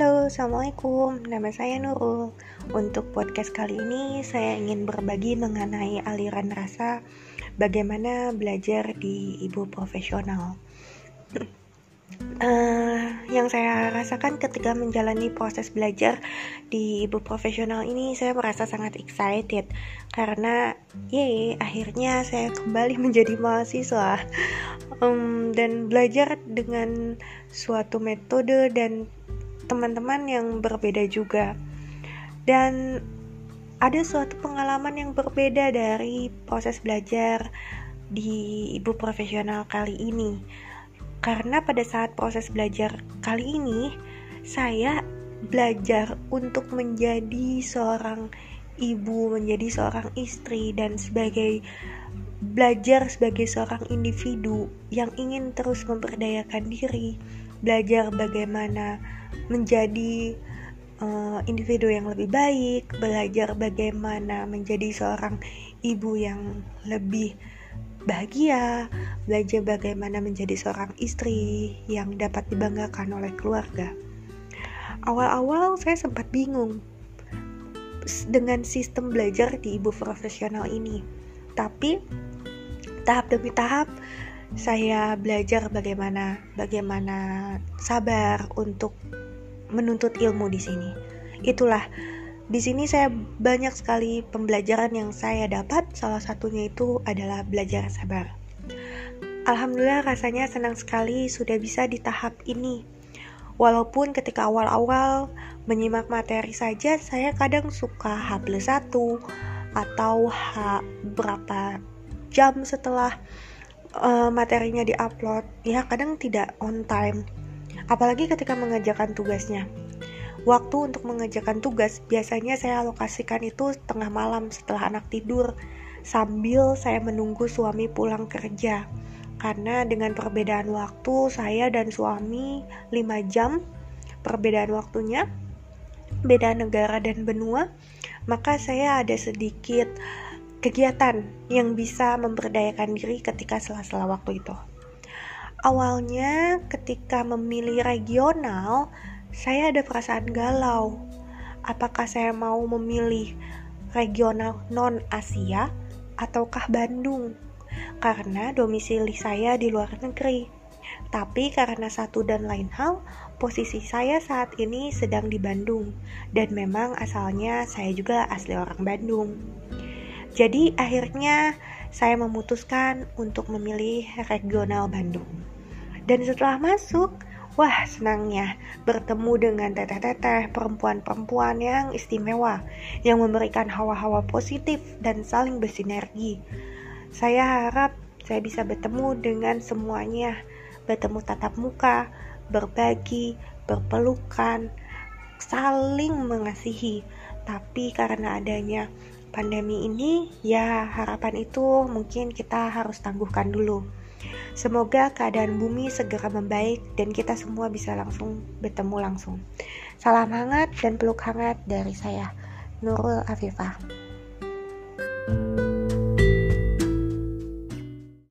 Assalamualaikum. Nama saya Nurul. Untuk podcast kali ini, saya ingin berbagi mengenai aliran rasa bagaimana belajar di ibu profesional. Uh, yang saya rasakan ketika menjalani proses belajar di ibu profesional ini, saya merasa sangat excited karena, ye, akhirnya saya kembali menjadi mahasiswa um, dan belajar dengan suatu metode dan teman-teman yang berbeda juga. Dan ada suatu pengalaman yang berbeda dari proses belajar di ibu profesional kali ini. Karena pada saat proses belajar kali ini, saya belajar untuk menjadi seorang ibu, menjadi seorang istri, dan sebagai belajar sebagai seorang individu yang ingin terus memperdayakan diri, belajar bagaimana menjadi uh, individu yang lebih baik, belajar bagaimana menjadi seorang ibu yang lebih bahagia, belajar bagaimana menjadi seorang istri yang dapat dibanggakan oleh keluarga. Awal-awal saya sempat bingung dengan sistem belajar di ibu profesional ini, tapi tahap demi tahap saya belajar bagaimana bagaimana sabar untuk menuntut ilmu di sini. Itulah di sini saya banyak sekali pembelajaran yang saya dapat. Salah satunya itu adalah belajar sabar. Alhamdulillah rasanya senang sekali sudah bisa di tahap ini. Walaupun ketika awal-awal menyimak materi saja saya kadang suka H plus 1 atau H berapa jam setelah uh, materinya diupload ya kadang tidak on time apalagi ketika mengerjakan tugasnya. Waktu untuk mengerjakan tugas biasanya saya alokasikan itu tengah malam setelah anak tidur sambil saya menunggu suami pulang kerja. Karena dengan perbedaan waktu saya dan suami 5 jam perbedaan waktunya, beda negara dan benua, maka saya ada sedikit kegiatan yang bisa memberdayakan diri ketika sela-sela waktu itu. Awalnya ketika memilih regional, saya ada perasaan galau. Apakah saya mau memilih regional non-Asia ataukah Bandung? Karena domisili saya di luar negeri. Tapi karena satu dan lain hal, posisi saya saat ini sedang di Bandung dan memang asalnya saya juga asli orang Bandung. Jadi akhirnya saya memutuskan untuk memilih regional Bandung. Dan setelah masuk, wah senangnya bertemu dengan teteh-teteh perempuan-perempuan yang istimewa, yang memberikan hawa-hawa positif dan saling bersinergi. Saya harap saya bisa bertemu dengan semuanya, bertemu tatap muka, berbagi, berpelukan, saling mengasihi. Tapi karena adanya pandemi ini, ya harapan itu mungkin kita harus tangguhkan dulu. Semoga keadaan bumi segera membaik dan kita semua bisa langsung bertemu langsung. Salam hangat dan peluk hangat dari saya, Nurul Afifah.